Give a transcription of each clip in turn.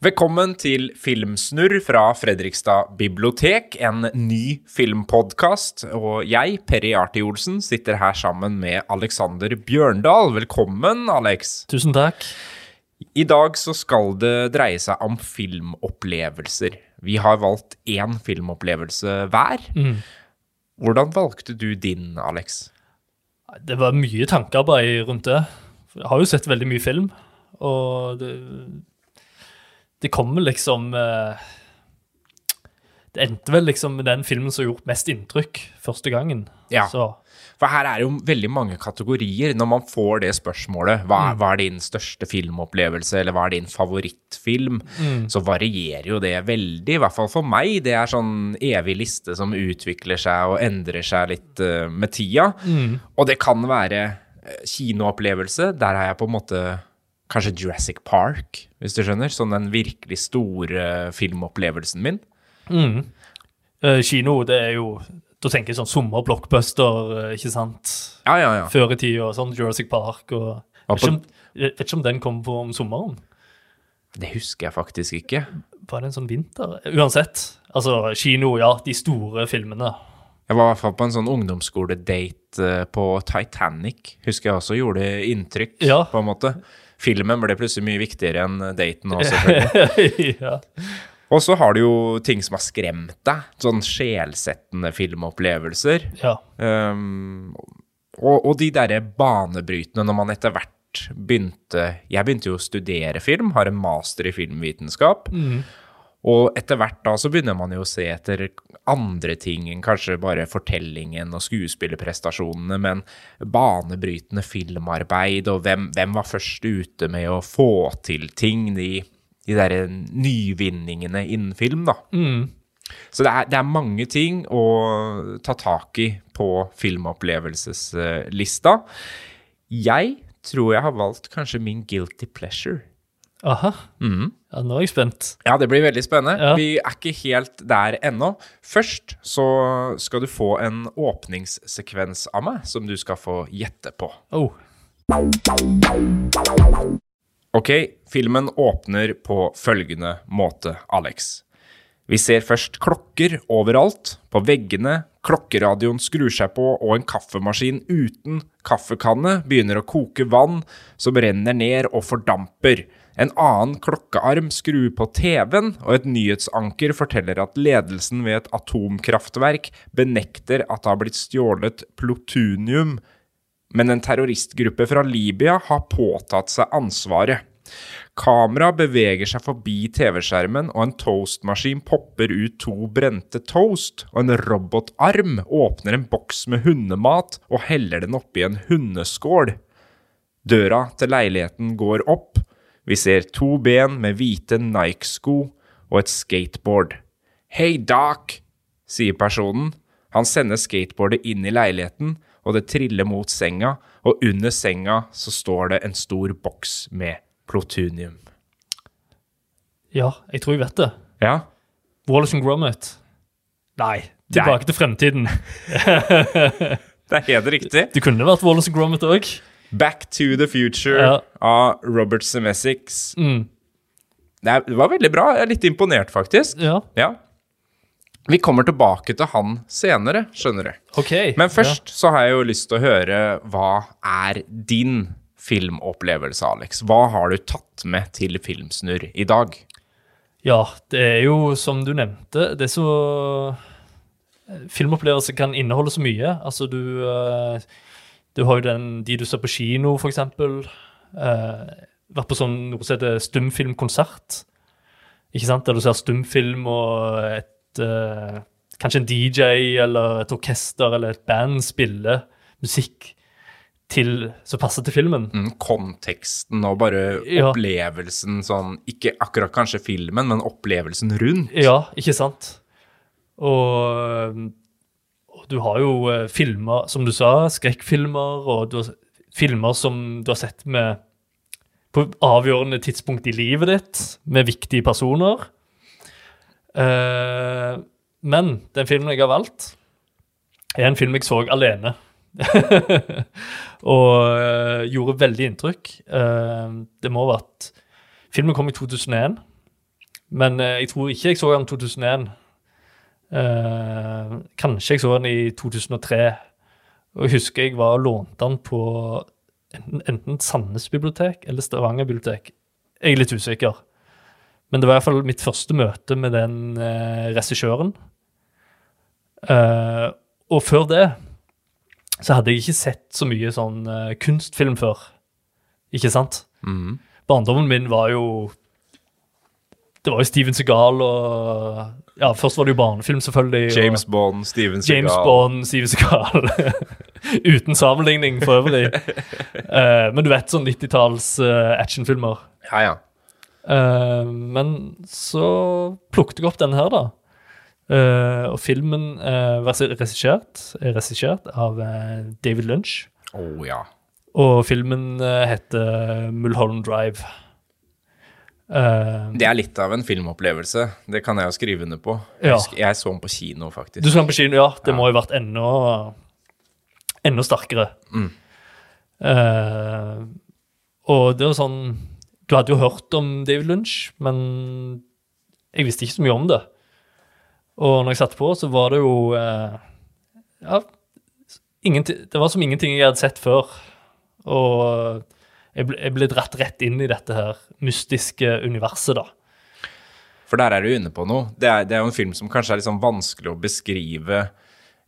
Velkommen til Filmsnurr fra Fredrikstad bibliotek, en ny filmpodkast. Og jeg, Perry Arti Olsen, sitter her sammen med Alexander Bjørndal. Velkommen, Alex. Tusen takk. I dag så skal det dreie seg om filmopplevelser. Vi har valgt én filmopplevelse hver. Hvordan valgte du din, Alex? Det var mye tankearbeid rundt det. Jeg har jo sett veldig mye film, og det, det kommer liksom eh, Det endte vel liksom med den filmen som gjorde mest inntrykk første gangen. Ja. Så For her er jo veldig mange kategorier når man får det spørsmålet. Hva, hva er din største filmopplevelse, eller hva er din favorittfilm? Så varierer jo det veldig, i hvert fall for meg. Det er sånn evig liste som utvikler seg og endrer seg litt uh, med tida. Og det kan være eh, kinoopplevelse. Der har jeg på en måte kanskje Jurassic Park, hvis du skjønner. Sånn den virkelig store filmopplevelsen min. Mm. kino, det er jo Da tenker jeg sånn sommerblockbuster, eh, ikke sant? Ja, ja, ja. Før i tida, sånn Jurassic Park og jeg vet, om, jeg vet ikke om den kom på om sommeren. Det husker jeg faktisk ikke. Var det en sånn vinter? Uansett. Altså, kino, ja. De store filmene. Jeg var i hvert fall på en sånn ungdomsskoledate eh, på Titanic. Husker jeg også gjorde inntrykk, Ja. på en måte. Filmen ble plutselig mye viktigere enn daten også, selvfølgelig. ja. Og så har du jo ting som har skremt deg. Sånn sjelsettende filmopplevelser. ja. Um, og, og de derre banebrytende når man etter hvert begynte Jeg begynte jo å studere film, har en master i filmvitenskap. Og etter hvert da så begynner man jo å se etter andre ting enn kanskje bare fortellingen og skuespillerprestasjonene, men banebrytende filmarbeid, og hvem, hvem var først ute med å få til ting, de, de derre nyvinningene innen film, da. Så det er, det er mange ting å ta tak i på filmopplevelseslista. Jeg tror jeg har valgt kanskje min guilty pleasure. Aha. Ja, nå er jeg spent. Ja, det blir veldig spennende. Ja. Vi er ikke helt der ennå. Først så skal du få en åpningssekvens av meg som du skal få gjette på. Oh. Ok, filmen åpner på følgende måte, Alex. Vi ser først klokker overalt, på veggene, klokkeradioen skrur seg på, og en kaffemaskin uten kaffekanne begynner å koke vann som renner ned og fordamper. En annen klokkearm skrur på TV-en, og et nyhetsanker forteller at ledelsen ved et atomkraftverk benekter at det har blitt stjålet plutonium men en terroristgruppe fra Libya har påtatt seg ansvaret. Kamera beveger seg forbi TV-skjermen, og en toastmaskin popper ut to brente toast, og en robotarm åpner en boks med hundemat og heller den oppi en hundeskål. Døra til leiligheten går opp. Vi ser to ben med hvite Nike-sko og et skateboard. Hei, Doc, sier personen. Han sender skateboardet inn i leiligheten, og det triller mot senga, og under senga så står det en stor boks med plutonium. Ja, jeg tror jeg vet det. Ja, Wallace and Gromit. Nei, tilbake til fremtiden. det er helt riktig. Det kunne vært Wallace and Gromit òg. Back to the Future Ja. av Robert Semessix. Mm. Det, var veldig bra. Jeg er litt imponert, faktisk. Ja, Ja. Vi kommer tilbake til han senere, skjønner du. OK. Men først så har jeg jo lyst til å høre hva er din filmopplevelse, Alex? Hva har du tatt med til Filmsnurr i dag? Ja, det er jo som du nevnte, det er så Filmopplevelser kan inneholde så mye. Altså, du eh, Du har jo den, de du ser på kino, eksempel. Eh, vært på sånn noe som heter stumfilmkonsert. Ikke sant? Der du ser stumfilm og et eh, Kanskje en DJ eller et orkester eller et band spiller musikk til, som passer til filmen. Mm, konteksten og bare Ja. opplevelsen sånn Ikke akkurat kanskje filmen, men opplevelsen rundt. Ja, ikke sant? Og du har jo eh, filmer, som du sa, skrekkfilmer, og du har filmer som du har sett med på avgjørende tidspunkt i livet ditt, med viktige personer. Uh, men den filmen jeg har valgt, er en film jeg så alene. og uh, gjorde veldig inntrykk. Uh, det må ha vært Filmen kom i 2001. Men jeg tror ikke jeg så den i 2001. Eh, kanskje jeg så den i 2003. Og jeg husker jeg var og lånte den på enten, Sandnes bibliotek eller Stavanger bibliotek. Jeg er litt usikker. Men det var i hvert fall mitt første møte med den eh, regissøren. Eh, og før det så hadde jeg ikke sett så mye sånn eh, kunstfilm før. Ikke sant? Mm. Barndommen min var jo Det var jo Steven Segal og Ja, først var det jo barnefilm, selvfølgelig. og- James Bond, Steven Seagal. James Bond, Steven Segal. Uten sammenligning for øvrig. uh, men du vet, sånn 90-talls uh, actionfilmer. Ja, ja. Uh, men så plukket jeg opp denne her, da. Eh, og filmen var regissert, er regissert av eh, David Lunch. Oh, ja. Og filmen eh, heter Mulholland Drive. Eh, Det er litt av en filmopplevelse. Det kan jeg jo skrive under på. Ja. Jeg, så den på kino, faktisk. Du så den på kino, ja. Det Ja. må jo vært enda, enda sterkere. Mm. Uh, og det var sånn Du hadde jo hørt om David Lunch, men jeg visste ikke så mye om det. Og når jeg satte på, så var det jo uh, Ja, ingenting, det var som ingenting jeg hadde sett før. Og jeg ble, jeg ble dratt rett inn i dette her mystiske universet, da. For der er du inne på noe. Det er, det er jo en film som kanskje er litt sånn vanskelig å beskrive.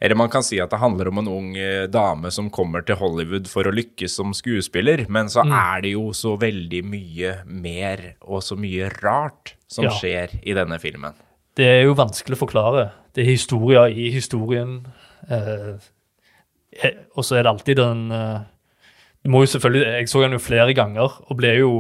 Eller man kan si at det handler om en ung eh, dame som kommer til Hollywood for å lykkes som skuespiller, men så Mm. er det jo så veldig mye mer og så mye rart som Ja. skjer i denne filmen. Det er jo vanskelig å forklare. Det er historier i historien. Eh, eh, og så er det alltid den eh, må jo selvfølgelig Jeg så han jo flere ganger og ble jo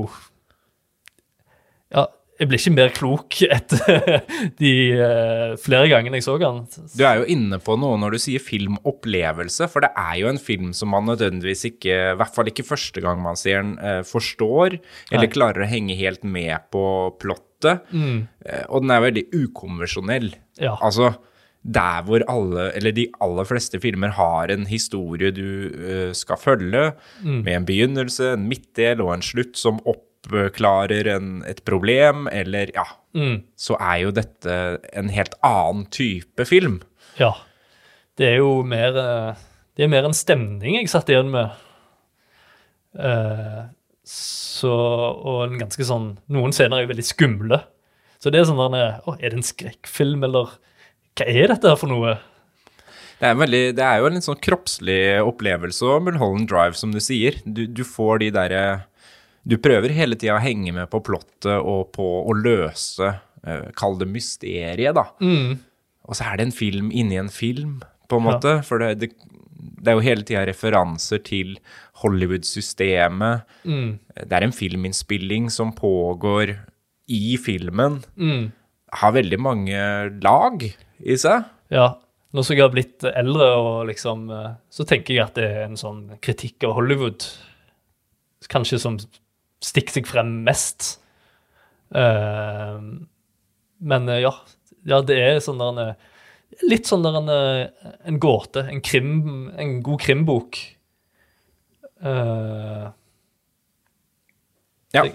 Ja, jeg ble ikke mer klok etter de uh, flere gangene jeg så han. Du er jo inne på noe når du sier filmopplevelse, for det er jo en film som man nødvendigvis ikke, i hvert fall ikke første gang man ser den, uh, forstår, eller Nei. klarer å henge helt med på plottet. Mm, Uh, Og den er veldig ukonvensjonell. ja. Altså, der hvor alle, eller de aller fleste filmer har en historie du eh, skal følge, Mm. med en begynnelse, en midtdel og en slutt som oppklarer en, et problem, eller ja, Mm, så er jo dette en helt annen type film. ja. Det er jo mer eh, Det er mer en stemning jeg satt igjen med. Eh, så Og en ganske sånn Noen scener er jo veldig skumle. Så det er sånn der Å, er det en skrekkfilm, eller Hva er dette her for noe? Det er, veldig, det er jo en litt sånn kroppslig opplevelse og Mulholland Drive, som du sier. Du, du får de derre Du prøver hele tida å henge med på plottet og på å løse uh, Kall det mysteriet, da. Mm, Og så er det en film inni en film, på en Ja. måte. For det, det, det er jo hele tida referanser til Hollywood-systemet. mm, Det er en filminnspilling som pågår i filmen. mm. Har veldig mange lag i seg. Ja. Nå som jeg har blitt eldre, og liksom, eh, så tenker jeg at det er en sånn kritikk av Hollywood kanskje som stikker seg frem mest. Eh, men eh, ja, ja, det er sånn der en, Litt sånn der en, en gåte. En, krim, en god krimbok. Eh, Ja,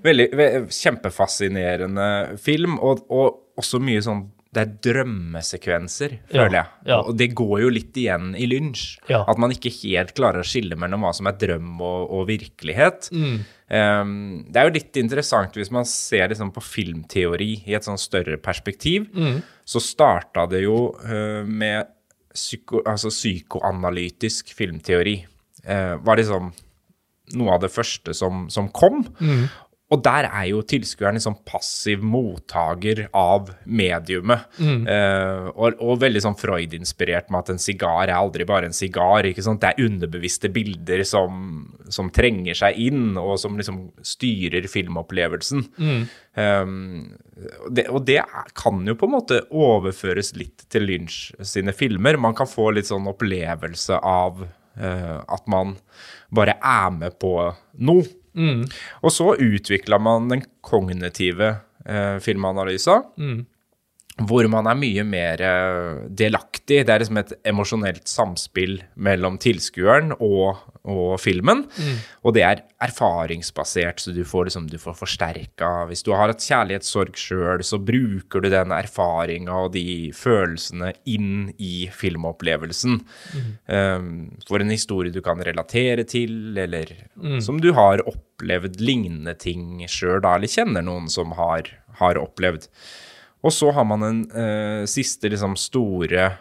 veldig, ve kjempefascinerende film, og, og også mye sånn Det er drømmesekvenser, Ja, føler jeg. ja. Og det går jo litt igjen i lynsj. Ja. At man ikke helt klarer å skille mellom hva som er drøm og, og virkelighet. mm, Um, det er jo litt interessant hvis man ser liksom på filmteori i et sånn større perspektiv. mm, Så starta det jo uh, med psyko, altså psykoanalytisk filmteori. Uh, var liksom noe av det første som, som kom. mm, Og der er jo tilskueren liksom passiv mottaker av mediumet. mm. Uh, og, og veldig sånn Freud-inspirert med at en sigar er aldri bare en sigar. ikke sant? Det er underbevisste bilder som, som trenger seg inn, og som liksom styrer filmopplevelsen. mm. Um, det, og det kan jo på en måte overføres litt til Lynch sine filmer. Man kan få litt sånn opplevelse av uh, at man bare er med på noe. Mm. Og så utvikla man den kognitive eh, filmanalysa, Mm. hvor man er mye mer eh, delaktig. Det er liksom et emosjonelt samspill mellom tilskueren og, og filmen. Og det er erfaringsbasert, så du får, liksom, du får forsterka Hvis du har et kjærlighetssorg sjøl, så bruker du den erfaringa og de følelsene inn i filmopplevelsen. Um, for en historie du kan relatere til, eller som du har opplevd lignende ting sjøl, da, eller kjenner noen som har, har opplevd. Og så har man den uh, siste liksom store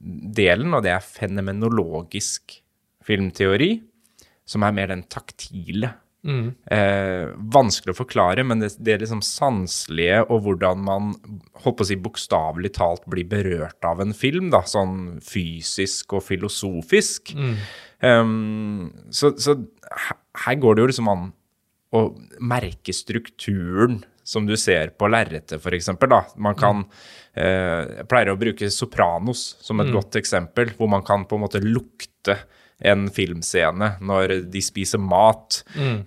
delen, og det er fenomenologisk filmteori, som er mer den taktile. Eh, vanskelig å forklare, men det, det er liksom sanselige og hvordan man håper å si bokstavelig talt blir berørt av en film, da, sånn fysisk og filosofisk. Um, så så her, går det jo liksom an å merke strukturen som du ser på lerretet, f.eks. Man kan eh, Jeg pleier å bruke Sopranos som et godt eksempel, hvor man kan på en måte lukte en filmscene når de spiser mat,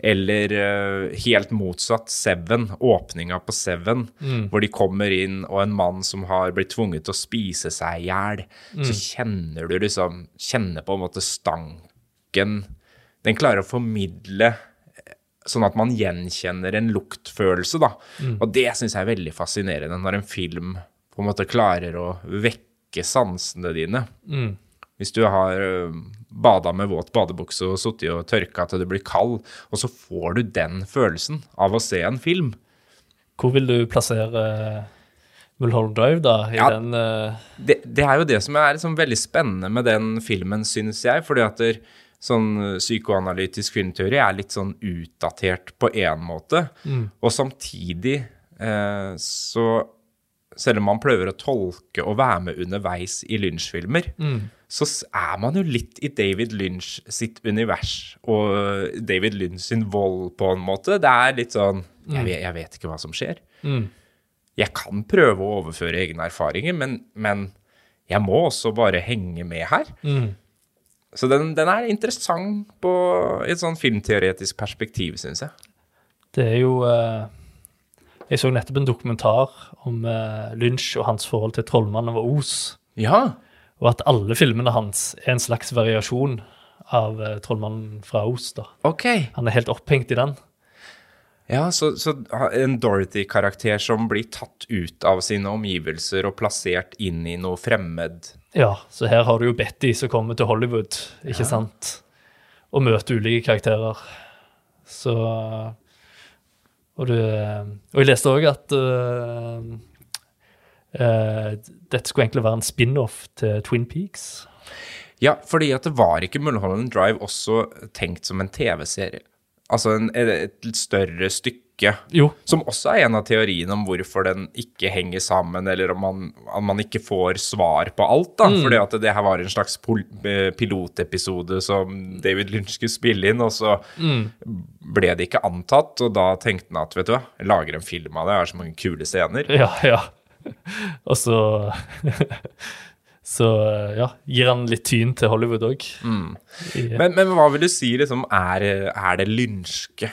eller uh, helt motsatt Seven, åpninga på Seven, hvor de kommer inn, og en mann som har blitt tvunget til å spise seg i hjel, så kjenner du liksom Kjenner på en måte stanken. Den klarer å formidle sånn at man gjenkjenner en luktfølelse, da. Og det syns jeg er veldig fascinerende når en film på en måte klarer å vekke sansene dine. Hvis du har bada med våt badebukse og sittet og tørka til du blir kald, og så får du den følelsen av å se en film. Hvor vil du plassere Mulholland Drive, da? I Ja. den uh... Det, det er jo det som er liksom veldig spennende med den filmen, synes jeg. fordi at der, sånn psykoanalytisk filmteori er litt sånn utdatert på én måte. Og samtidig eh, så Selv om man prøver å tolke og være med underveis i Lynch-filmer, så er man jo litt i David Lynch sitt univers og uh, David Lynch sin vold, på en måte. Det er litt sånn Jeg vet, jeg vet ikke hva som skjer. Jeg kan prøve å overføre egne erfaringer, men, men jeg må også bare henge med her. Så den, den er interessant på et sånn filmteoretisk perspektiv, syns jeg. Det er jo eh, Jeg så nettopp en dokumentar om eh, Lynch og hans forhold til trollmannen over Os. Ja. Og at alle filmene hans er en slags variasjon av eh, trollmannen fra Os. da. Ok. Han er helt opphengt i den. Ja, så, så en Dorothy-karakter som blir tatt ut av sine omgivelser og plassert inn i noe fremmed. Ja, så her har du jo Betty som kommer til Hollywood, ikke sant? Og møter ulike karakterer. Så Og, du, og jeg leste òg at øh, dette skulle egentlig være en spin-off til Twin Peaks. Ja, fordi at det var ikke Mulholland Drive også tenkt som en TV-serie. Altså en, et større stykke. Jo. Som også er en av teoriene om hvorfor den ikke henger sammen, eller om man, om man ikke får svar på alt. da, Fordi at det her var en slags eh, pilotepisode som David Lynch skulle spille inn, og så ble det ikke antatt, og da tenkte han at vet du hva, jeg lager en film av det, jeg har så mange kule scener. Ja, ja. Og så Så ja, gir han litt tyn til Hollywood òg. Men, men hva vil du si liksom er, er det lynske?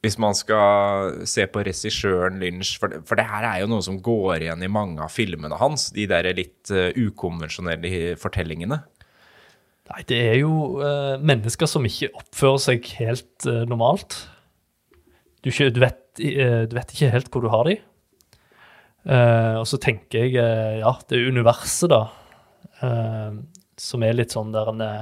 Hvis man skal se på regissøren Lynch, for det, for det her er jo noe som går igjen i mange av filmene hans, de der litt uh, ukonvensjonelle fortellingene. Nei, det er jo uh, mennesker som ikke oppfører seg helt uh, normalt. Du, ikke, du, vet, du vet ikke helt hvor du har dem. Og så tenker jeg eh, ja, det er universet, da, eh, som er litt sånn der han er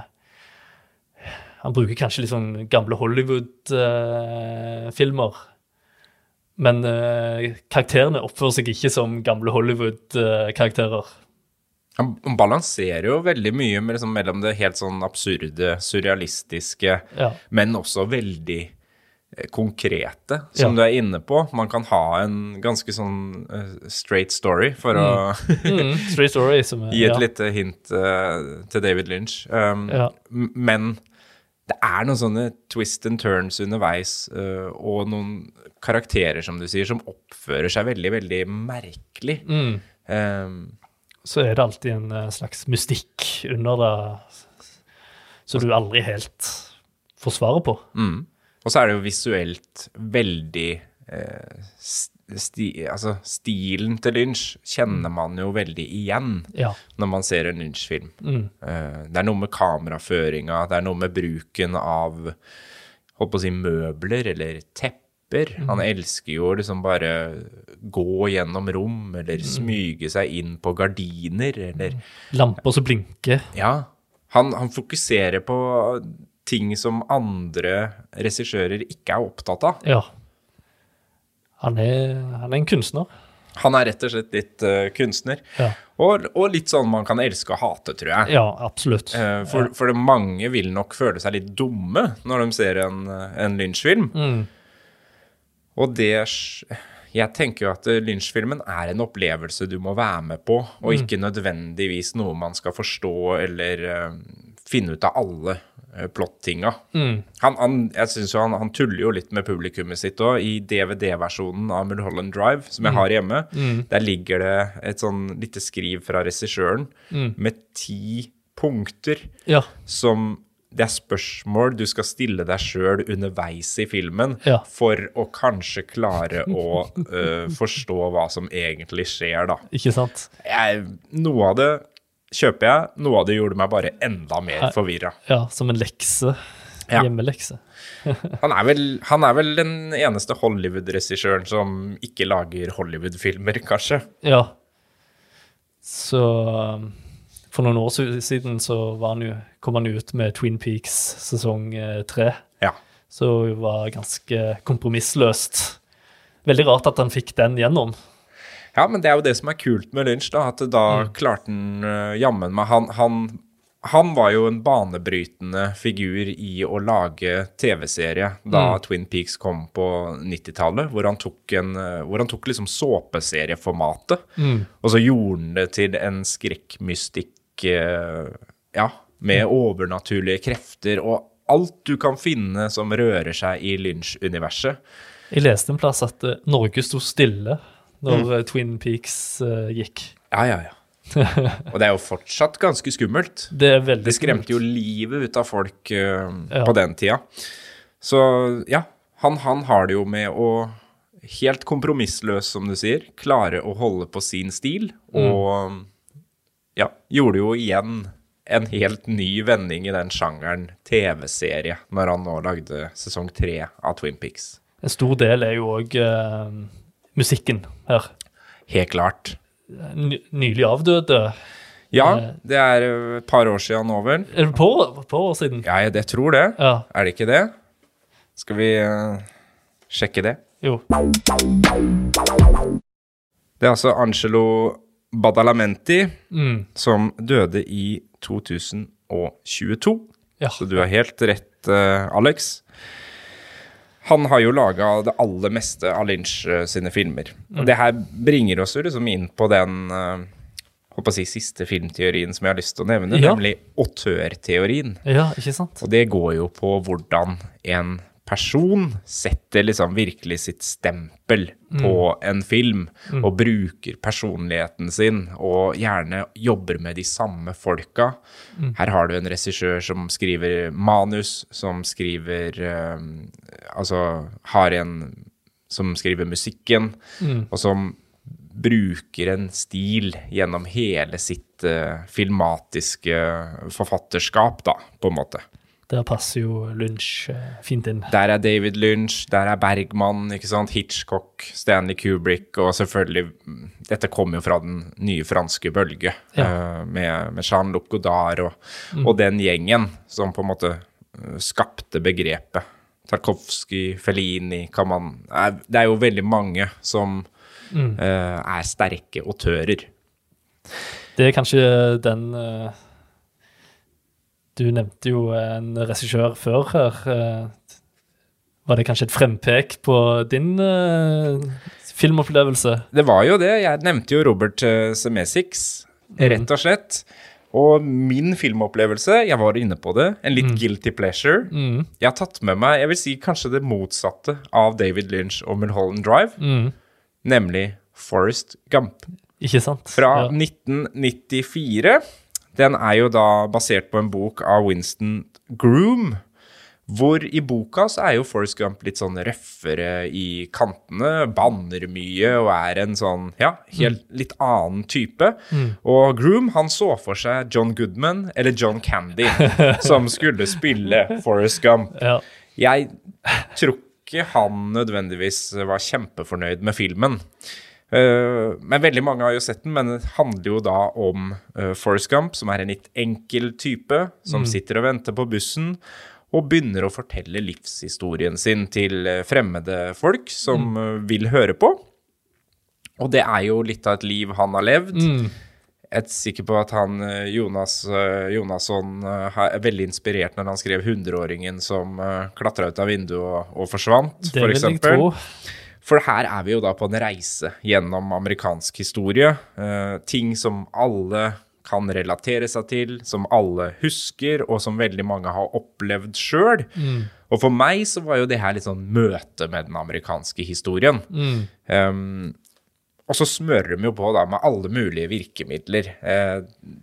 Han bruker kanskje litt sånn gamle Hollywood-filmer. men eh, karakterene oppfører seg ikke som gamle Hollywood-karakterer. Han, han balanserer jo veldig mye liksom, mellom det helt sånn absurde, surrealistiske, Ja. men også veldig eh, konkrete, som Ja. du er inne på. Man kan ha en ganske sånn eh, straight story for å Mm, straight story. Som er, Gi et ja. lite hint uh, til David Lynch. Um, Ja. Men det er noen sånne twist and turns underveis, uh, og noen karakterer, som du sier, som oppfører seg veldig, veldig merkelig. Mm. Um, så er det alltid en eh, slags mystikk under det, som du aldri helt får svaret på. mm. Og så er det jo visuelt veldig eh, sti, altså, stilen til Lynch kjenner man jo veldig igjen Ja. når man ser en Lynch-film. Mm. Eh, det er noe med kameraføringa, det er noe med bruken av holdt på å si møbler eller tepper. Han elsker jo liksom bare gå gjennom rom eller smyge seg inn på gardiner eller Lamper som blinker. Ja. Han, han fokuserer på ting som andre regissører ikke er opptatt av. Ja. Han er, han er en kunstner. Han er rett og slett litt uh, kunstner. Ja, Og, og litt sånn man kan elske og hate, tror jeg. ja absolutt. Uh, For, for det mange vil nok føle seg litt dumme når de ser en, en Lynch-film. Mm. Og det Jeg tenker jo at eh, Lynch-filmen er en opplevelse du må være med på, og Mm. ikke nødvendigvis noe man skal forstå eller uh, finne ut av alle plottinga. Mm. Han, han, jeg synes jo han, han tuller jo litt med publikummet sitt òg. I DVD-versjonen av Mulholland Drive, som jeg har hjemme, der ligger det et sånn lite skriv fra regissøren med ti punkter Ja. som det er spørsmål du skal stille deg sjøl underveis i filmen Ja. for å kanskje klare å uh, forstå hva som egentlig skjer, da. Ikke sant? Jeg, noe av det kjøper jeg, noe av det gjorde meg bare enda mer forvirra. Ja, som en lekse. Ja. Hjemmelekse. Han, er vel- han er vel den eneste Hollywood-regissøren som ikke lager Hollywood-filmer, kanskje. Ja. Så um, for noen år siden så var han jo, kom han ut med Twin Peaks sesong eh, tre. Ja. Så det var ganske kompromissløst. Veldig rart at han fikk den gjennom. Ja, men det er jo det som er kult med Lynch, da. At da klarte han uh, jammen meg han, han, han var jo en banebrytende figur i å lage TV-serie da Twin Peaks kom på 90-tallet, hvor, han tok en, eh, hvor han tok liksom såpeserieformatet, og så gjorde han det til en skrekkmystikk uh, Ja, med overnaturlige krefter og alt du kan finne som rører seg i Lynch-universet. Jeg leste en plass at Norge sto stille når mm. Twin Peaks uh, gikk. Ja, ja, ja. Og det er jo fortsatt ganske skummelt. Det er veldig Det skremte jo livet ut av folk uh, Ja. på den tida. Så ja, han, han har det jo med å helt kompromissløs, som du sier, klare å holde på sin stil. Og ja, gjorde jo igjen en helt ny vending i den sjangeren TV-serie, når han nå lagde sesong tre av Twin Peaks. En stor del er jo òg musikken her. Helt klart. Ny, nylig avdøde. Ja, det er eh, et par år siden nå, vel? Er det på, på år siden? Ja, jeg det tror det. Ja. Er det ikke det? Skal vi uh, sjekke det? Jo. Det er altså Angelo Badalamenti Mm. som døde i 2022. Ja. Så du har helt rett, uh, Alex. Han har jo laga det aller meste av Lynch eh, sine filmer. Og det her bringer oss jo liksom inn på den eh, håper å si, siste filmteorien som jeg har lyst til å nevne, Ja. nemlig autørteorien. ja, ikke sant? Og det går jo på hvordan en person setter liksom virkelig sitt stempel på en film, og bruker personligheten sin, og gjerne jobber med de samme folka. Her har du en regissør som skriver manus, som skriver eh, Altså har en som skriver musikken, og som bruker en stil gjennom hele sitt eh, filmatiske forfatterskap, da, på en måte. Der passer jo Lynch eh, fint inn. Der er David Lynch, der er Bergman, ikke sant? Hitchcock, Stanley Kubrick, og selvfølgelig mm, Dette kommer jo fra den nye franske bølge, eh, med, med Jean-Luc Godard og, og den gjengen som på en måte eh, skapte begrepet. Tarkovskij, Fellini kan man er, Det er jo veldig mange som eh, er sterke autører. Det er kanskje den eh, Du nevnte jo en regissør før her. eh, var det kanskje et frempek på din eh, filmopplevelse? Det var jo det. Jeg nevnte jo Robert Semesix, rett og slett. Og min filmopplevelse, jeg var inne på det, en litt guilty pleasure. Mm. Jeg har tatt med meg, jeg vil si kanskje det motsatte av David Lynch og Mulholland Drive, Mm. nemlig Forest Gump Ikke sant? fra Ja. 1994. Den er jo da basert på en bok av Winston Groom, Hvor i boka så er jo Forrest Gump litt sånn røffere i kantene, banner mye og er en sånn, ja, helt litt annen type. Og Groom, han så for seg John Goodman, eller John Candy, som skulle spille Forrest Gump. Ja. Jeg tror ikke han nødvendigvis var kjempefornøyd med filmen. Eh, men veldig mange har jo sett den, men det handler jo da om uh, Forrest Gump, som er en litt enkel type, som sitter og venter på bussen, og begynner å fortelle livshistorien sin til eh, fremmede folk som mm. vil høre på. Og det er jo litt av et liv han har levd. Mm. Jeg er sikker på at han, eh, Jonas eh, Jonasson eh, er veldig inspirert når han skrev 100-åringen som klatra ut av vinduet og, og forsvant, Det for For her er vi jo da på en reise gjennom amerikansk historie. Eh, ting som alle kan relatere seg til, som alle husker, og som veldig mange har opplevd sjøl. Og for meg så var jo det her litt sånn møte med den amerikanske historien. Um, og så smører de jo på da med alle mulige virkemidler. Eh,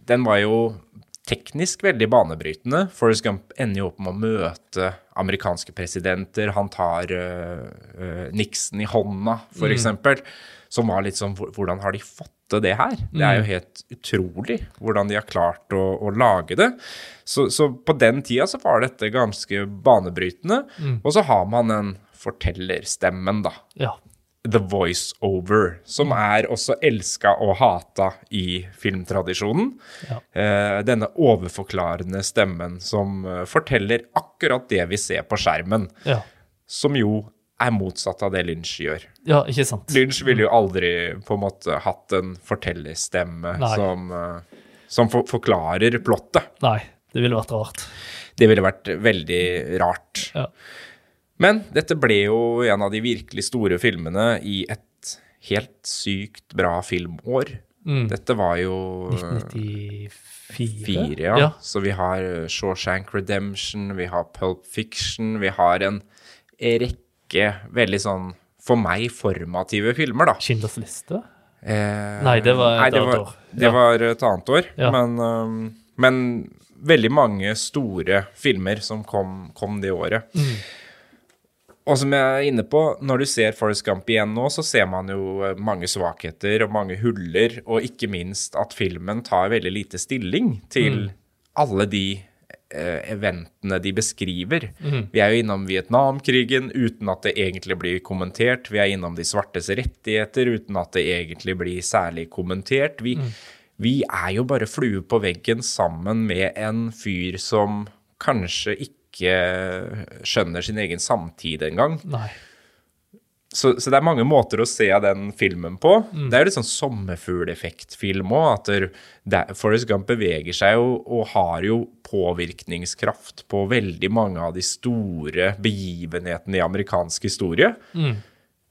den var jo teknisk veldig banebrytende. Forrest Gump ender jo opp med å møte amerikanske presidenter. Han tar uh, Nixon i hånda, for eksempel. Som var litt sånn Hvordan har de fått til det her? Det er jo helt utrolig hvordan de har klart å, å lage det. Så, så på den tida så var dette ganske banebrytende. Og så har man den fortellerstemmen, da. Ja. The voice-over, som er også elska og hata i filmtradisjonen. Ja. Eh, denne overforklarende stemmen som eh, forteller akkurat det vi ser på skjermen, Ja. som jo er motsatt av det Lynch gjør. ja, ikke sant? Lynch ville jo aldri på en måte hatt en fortellerstemme Nei. som, eh, som for forklarer plottet. Nei, det ville vært rart. Det ville vært veldig rart. Ja. Men dette ble jo en av de virkelig store filmene i et helt sykt bra filmår. Mm. Dette var jo 1994? fire, ja. ja. Så vi har eh, Shawshank Redemption, vi har Pulp Fiction, vi har en rekke veldig sånn, for meg, formative filmer, da. Schindlers liste? Eh, Nei, det var et nei, det annet var, år. Det Ja. var et annet år, Ja. men, um, men veldig mange store filmer som kom, kom det året. Mm. Og som jeg er inne på, når du ser Forest Gump igjen nå, så ser man jo eh, mange svakheter og mange huller, og ikke minst at filmen tar veldig lite stilling til alle de eh, eventene de beskriver. Vi er jo innom Vietnamkrigen uten at det egentlig blir kommentert. Vi er innom de svartes rettigheter uten at det egentlig blir særlig kommentert. Vi, vi er jo bare flue på veggen sammen med en fyr som kanskje ikke skjønner sin egen samtid engang. Så, så det er mange måter å se den filmen på. Det er jo litt sånn sommerfugleffektfilm òg. Forrest Gump beveger seg jo og har jo påvirkningskraft på veldig mange av de store begivenhetene i amerikansk historie.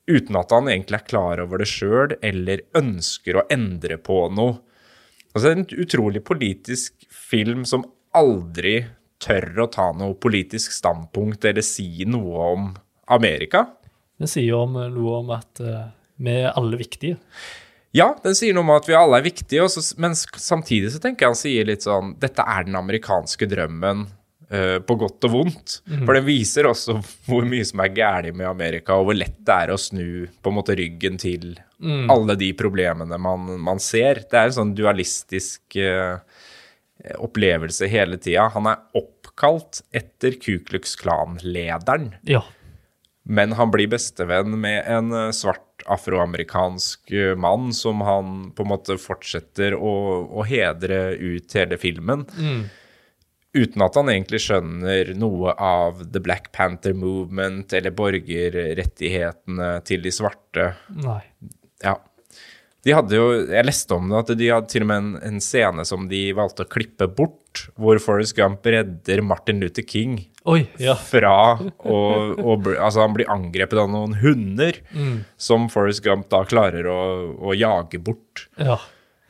Uten at han egentlig er klar over det sjøl eller ønsker å endre på noe. Altså, det er en utrolig politisk film som aldri tør å ta noe politisk standpunkt eller si noe om Amerika. Den sier jo noe om at eh, vi er alle viktige. Ja, den sier noe om at vi alle er viktige, så- men samtidig så tenker jeg han sier litt sånn Dette er den amerikanske drømmen uh, på godt og vondt. For den viser også hvor mye som er galt med Amerika, og hvor lett det er å snu på en måte ryggen til alle de problemene man, man ser. Det er en sånn dualistisk eh, opplevelse hele tida. Han er oppkalt etter Ku Klux Klan-lederen. Ja. Men han blir bestevenn med en eh, svart afroamerikansk eh, mann som han på en måte fortsetter å, å hedre ut hele filmen. Uten at han egentlig skjønner noe av The Black Panther Movement eller borgerrettighetene til de svarte. Nei. Ja. De hadde jo, Jeg leste om det, at de hadde til og med en, en scene som de valgte å klippe bort, hvor Forrest Gump redder Martin Luther King Oi, ja. fra å, å Altså, han blir angrepet av noen hunder som Forrest Gump da klarer å, å jage bort. Ja.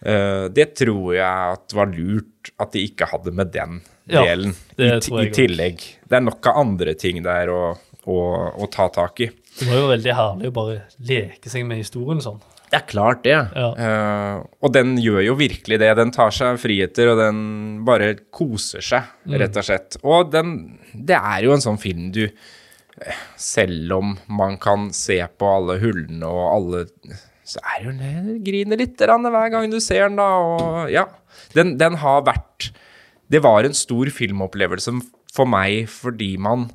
Uh, det tror jeg at var lurt at de ikke hadde med den Ja, delen det i, i tillegg. Det er nok av andre ting der å, å ta tak i. Det var jo veldig herlig å bare leke seg med historien sånn. Det er klart det. Ja. Uh, og den gjør jo virkelig det. Den tar seg friheter, og den bare koser seg, rett og slett. Og den Det er jo en sånn film du eh, Selv om man kan se på alle hullene og alle Så er jo den griner litt hver gang du ser den, da. Og ja. Den, den har vært Det var en stor filmopplevelse for meg fordi man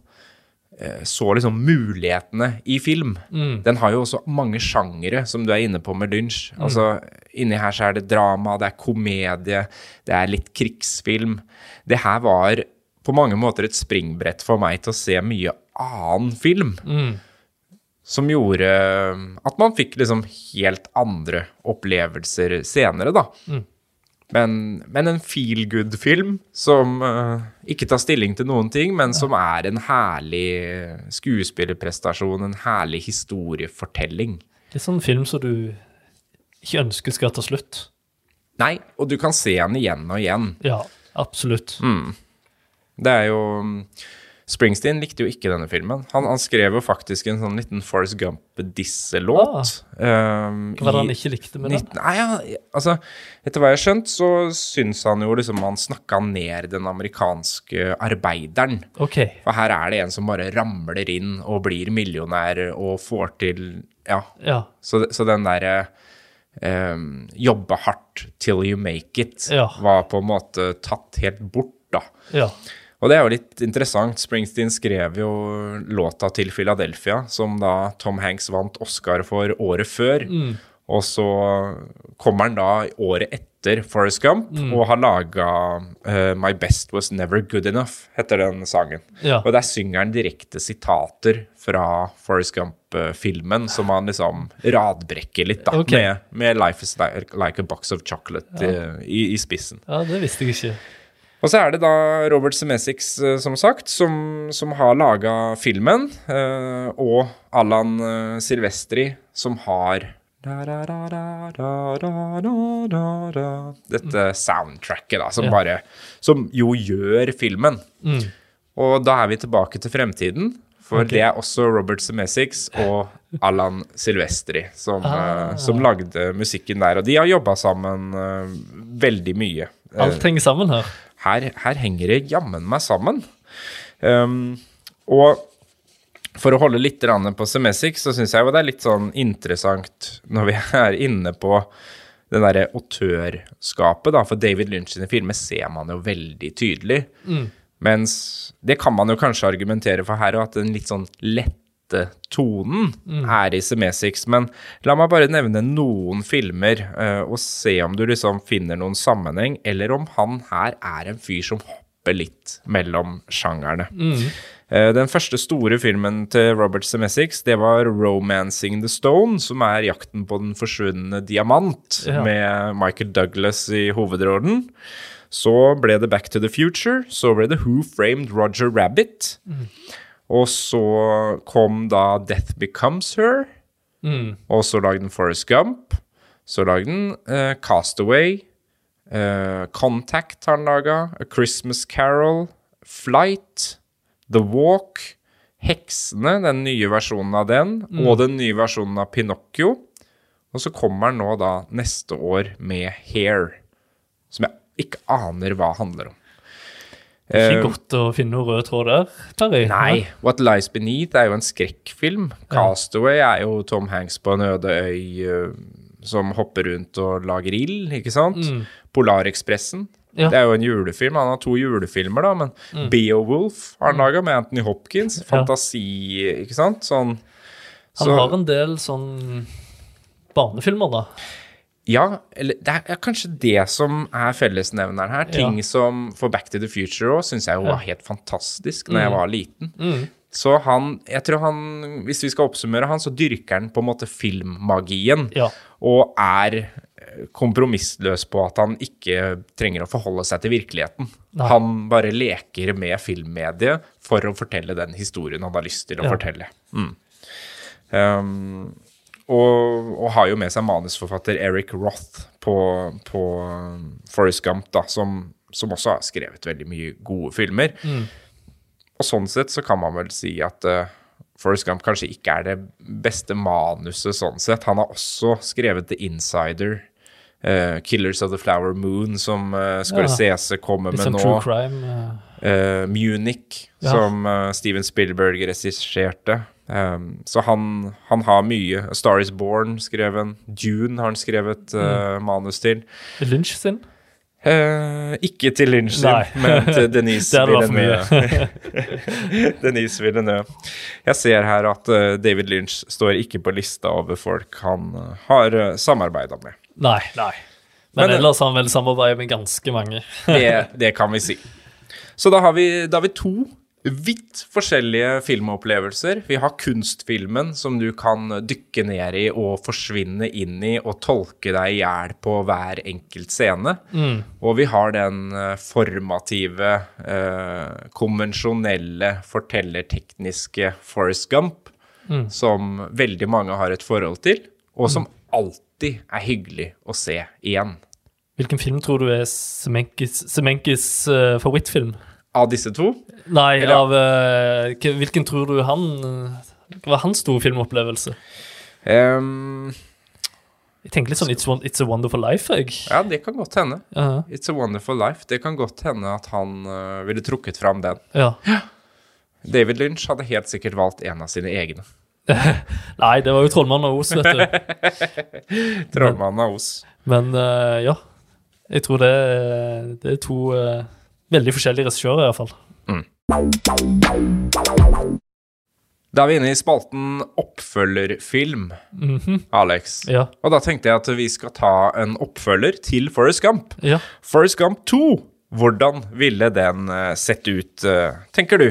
så liksom mulighetene i film. Den har jo også mange sjangere, som du er inne på med Lynch. Altså, inni her så er det drama, det er komedie, det er litt krigsfilm. Det her var på mange måter et springbrett for meg til å se mye annen film. Som gjorde at man fikk liksom helt andre opplevelser senere, da. Men, men en feel good-film som uh, ikke tar stilling til noen ting, men som er en herlig skuespillerprestasjon, en herlig historiefortelling. Litt sånn film som du ikke ønsker skal ta slutt. Nei, og du kan se den igjen og igjen. Ja, absolutt. Det er jo Springsteen likte jo ikke denne filmen. Han, han skrev jo faktisk en sånn liten Forrest Gump-disselåt. um, Hva var det han ikke likte med 19, den? nei, ja, altså, etter hva jeg har skjønt, så syns han jo liksom han snakka ned den amerikanske arbeideren. OK. For her er det en som bare ramler inn og blir millionær og får til Ja. Ja. Så, så den derre um, jobbe hardt till you make it Ja. var på en måte tatt helt bort, da. ja. Og det er jo litt interessant. Springsteen skrev jo låta til Philadelphia, som da Tom Hanks vant Oscar for året før. Og så kommer han da året etter Forrest Gump og har laga My Best Was Never Good Enough, heter den sangen. Ja. Og der synger han direkte sitater fra Forrest Gump-filmen, som han liksom radbrekker litt, da. Okay. Med, med Life is like, a box of chocolate eh, i, i spissen. ja, det visste jeg ikke. Og så er det da Robert Semesix, eh, som sagt, som, som har laga filmen, eh, og Allan eh, Silvestri, som har dette soundtracket, da, som, bare, som jo gjør filmen. Mm. Og da er vi tilbake til fremtiden, for okay. det er også Robert Semesix og Allan Silvestri som, ah. som, lagde musikken der. Og de har jobba sammen veldig mye. Alt henger sammen her? Her, her henger det jammen meg sammen. Um, og for å holde litt på Semesic, så syns jeg jo det er litt sånn interessant når vi er inne på den derre autørskapet, da. For David Lynch sine filmer ser man jo veldig tydelig. Mens det kan man jo kanskje argumentere for her, og at den litt sånn lette tonen her i Semesix. Men la meg bare nevne noen filmer, uh, og se om du liksom finner noen sammenheng, eller om han her er en fyr som hopper litt mellom sjangerne. Eh, Den første store filmen til Robert Semesix det var 'Romancing the Stone', som er 'Jakten på den forsvunne diamant', Ja. med Michael Douglas i hovedrollen. Så ble det 'Back to the Future', så ble det 'Who Framed Roger Rabbit'. Og så kom da 'Death Becomes Her', og så lagde den 'Forrest Gump'. Så lagde den Cast 'Castaway', Uh, 'Contact' har han laga, 'A Christmas Carol', 'Flight', The Walk, Heksene, den nye versjonen av den, og den nye versjonen av Pinocchio. Og så kommer han nå da neste år med Hair, som jeg ikke aner hva handler om. Ikke godt å finne noe rød tråd der, Terry. Nei, What Lies Beneath er jo en skrekkfilm. Castaway er jo Tom Hanks på en øde øy eh, som hopper rundt og lager ild, ikke sant? Polarekspressen. Ja. Det er jo en julefilm. Han har to julefilmer, da, men Beowulf har han laga med Anthony Hopkins. Fantasi, ikke sant? Sånn Han har en del sånn barnefilmer, da. Ja, eller det er kanskje det som er fellesnevneren her. Ting Ja. som for Back to the Future òg syns jeg jo var helt fantastisk når jeg var liten. Mm. Så han, jeg tror han, hvis vi skal oppsummere han, så dyrker han på en måte filmmagien. Ja. Og er eh, kompromissløs på at han ikke trenger å forholde seg til virkeligheten. Nei. Han bare leker med filmmediet for å fortelle den historien han har lyst til å Ja. fortelle. Mm. Um, og, og har jo med seg manusforfatter Eric Roth på, på Forest Forrest Gump, da, som, som også har skrevet veldig mye gode filmer. Og sånn sett så kan man vel si at uh, Forrest Gump kanskje ikke er det beste manuset sånn sett. Han har også skrevet The Insider. Uh, Killers of the Flower Moon, som uh, Scorsese kommer Litt med sånn nå. true crime. uh... Eh, Munich, Ja. som eh, Steven Spielberg regisserte. Um, så han, han har mye. A Star Is Born skrev en. Dune har han skrevet eh, manus til. Lynch sin. Uh, ikke til Lynch, sin, Nei. men til Denise Villeneuve. Denise Villeneuve. Jeg ser her at uh, David Lynch står ikke på lista over folk han uh, har uh, samarbeida med. Nei, nei. Men, Men, ellers har han vel samarbeidet med ganske mange. Det, det kan vi si. Så da har vi, da har vi to vidt forskjellige filmopplevelser. Vi har kunstfilmen som du kan dykke ned i og forsvinne inn i og tolke deg i hjel på hver enkelt scene. Og vi har den eh, formative, eh, konvensjonelle, fortellertekniske Forrest Gump, som veldig mange har et forhold til, og som alltid er hyggelig å se igjen. Hvilken film tror du er Semenkis, Semenkis uh, favorittfilm? Av disse to Nei, Eller- av uh, Hvilken tror du han eh, Hva var hans store filmopplevelse? Um, Jeg tenker litt sånn It's, It's a Wonderful Life, jeg. Ja, det kan godt hende. Ja. It's a Wonderful Life. Det kan godt hende at han uh, ville trukket fram den. ja. David Lynch hadde helt sikkert valgt en av sine egne. Nei, det var jo Trollmannen og Os, vet du. Trollmannen av Os. Men eh, ja. Jeg tror det, det er to veldig forskjellige regissører, iallfall. Da er vi inne i spalten oppfølgerfilm, Alex. Ja. Og da tenkte jeg at vi skal ta en oppfølger til Forrest Gump. ja. Forrest Gump 2. Hvordan ville den øh, sett ut, øh, tenker du?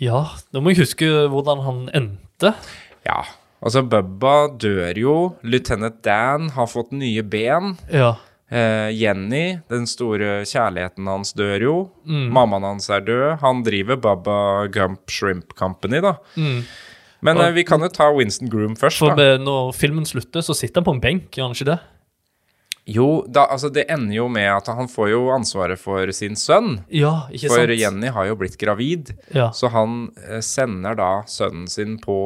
Ja, nå må jeg huske hvordan han endte. Ja, altså Bubba dør jo. Lieutenant Dan har fått nye ben. Ja. Eh, Jenny, den store kjærligheten hans, dør jo. Mm. Mammaen hans er død. Han driver Bubba Gump Shrimp Company, da. Mm. Men eh, vi kan jo ta Winston Groom først, For da. når filmen slutter, så sitter han på en benk, gjør han ikke det? Jo, da, altså det ender jo med at han får jo ansvaret for sin sønn. Ja, ikke For sant? Jenny har jo blitt gravid. Ja. Så han eh, sender da sønnen sin på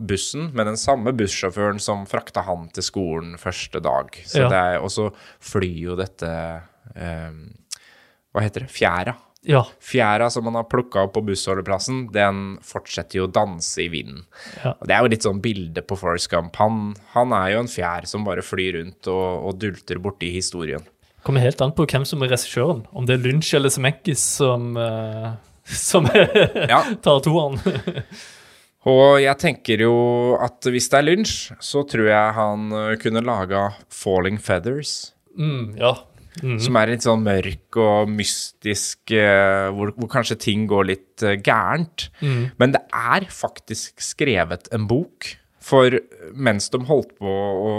bussen med den samme bussjåføren som frakta han til skolen første dag. Så Ja. det er, og så flyr jo dette eh, Hva heter det? Fjæra. Ja. Fjæra som man har plukka opp på bussholdeplassen, den fortsetter jo å danse i vinden. Ja. Og Det er jo litt sånn bilde på Forrest Gump. Han, han er jo en fjær som bare flyr rundt og, og dulter borti historien. Kommer helt an på hvem som er regissøren. Om det er Lynch eller Semenkis som, uh, som Ja. tar toeren. Og jeg tenker jo at hvis det er Lynch, så tror jeg han kunne laga Falling Feathers. mm, ja. Mm. Som er litt sånn mørk og mystisk, eh, hvor, hvor kanskje ting går litt eh, gærent. Mm. Men det er faktisk skrevet en bok. For mens de holdt på å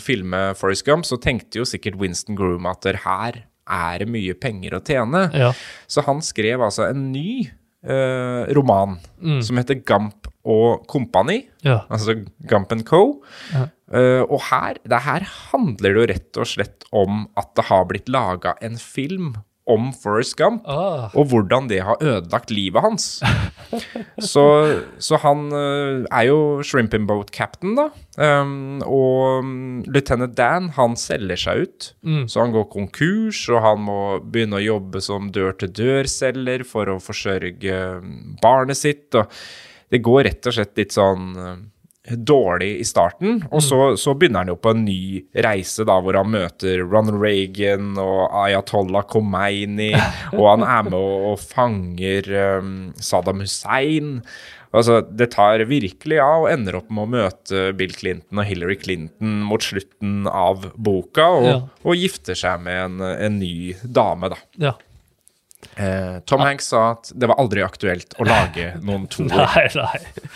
filme Forrest Gump, så tenkte jo sikkert Winston Groom at her er det mye penger å tjene. Ja. Så han skrev altså en ny eh, roman som heter Gump og Company. ja. Altså Gump Co. Ja. Eh, og her, det her handler det jo rett og slett om at det har blitt laga en film om Forrest Gump, oh. og hvordan det har ødelagt livet hans. så, så han uh, er jo shrimping boat captain, da. Um, og um, lieutenant Dan, han selger seg ut. Mm. Så han går konkurs, og han må begynne å jobbe som dør-til-dør-selger for å forsørge um, barnet sitt. og det går rett og slett litt sånn eh, dårlig i starten, og så, så begynner han jo på en ny reise da, hvor han møter Ronald Reagan og Ayatollah Khomeini, og han er med og, og fanger um, Saddam Hussein. Altså, det tar virkelig av, og ender opp med å møte Bill Clinton og Hillary Clinton mot slutten av boka, og, Ja. og gifter seg med en, en ny dame, da. ja. Eh, Tom Hanks sa at det var aldri aktuelt å lage noen toer. Nei, nei.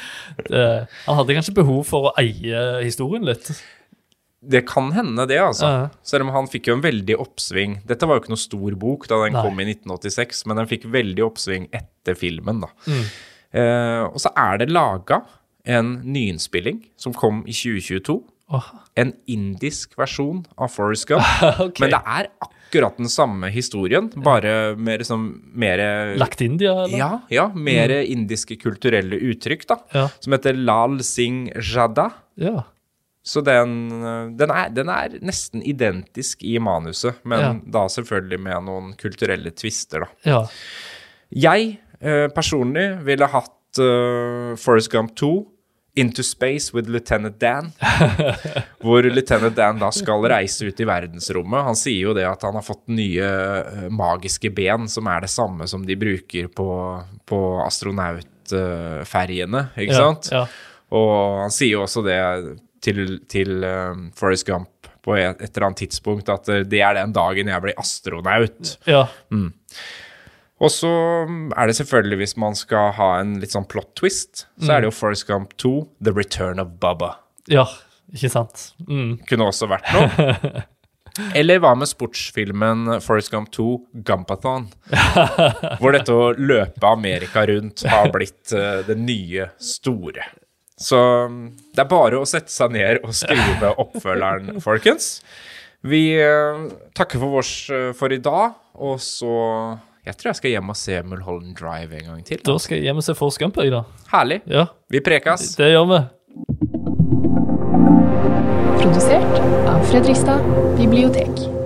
Det, han hadde kanskje behov for å eie historien litt. Det kan hende, det, altså. Ja. Selv om han fikk jo en veldig oppsving. Dette var jo ikke noe stor bok da den Nei. kom i 1986, men den fikk veldig oppsving etter filmen, da. Mm. Eh, og så er det laga en nyinnspilling som kom i 2022, Oh. en indisk versjon av Forrest Gump. okay. Men det er akkurat den samme historien, bare mer som mer Lagt India, eller? Ja, ja, mer indiske kulturelle uttrykk, da. Ja. Som heter Lal Singh Jada. Ja. Så den, eh, den, er, den er nesten identisk i manuset, men Ja. da selvfølgelig med noen kulturelle tvister, da. ja. Jeg eh, personlig ville hatt uh, Forrest Gump 2 Into Space with Lieutenant Dan. hvor Lieutenant Dan da skal reise ut i verdensrommet. Han sier jo det at han har fått nye eh, magiske ben, som er det samme som de bruker på, på astronautferjene, ikke sant? Ja. Og han sier jo også det til, til uh, Forrest Gump på et, et eller annet tidspunkt, at eh, det er den dagen jeg blir astronaut. ja. Og så er det selvfølgelig, hvis man skal ha en litt sånn plot twist, så er det jo Forrest Gump 2, The Return of Bubba. Ja, ikke sant? Mm. Kunne også vært noe. Eller hva med sportsfilmen Forrest Gump 2, Gumpathon? Hvor dette å løpe Amerika rundt har blitt uh, det nye store. Så mm, det er bare å sette seg ned og skrive oppfølgeren, folkens. Vi uh, takker for oss uh, for i dag, og så Jeg tror jeg skal hjem og se Mulholland Drive en gang til. Da skal jeg hjem og se Force Gump, jeg, da. Herlig. Ja, Vi prekas. det gjør vi. Produsert av Fredrikstad bibliotek.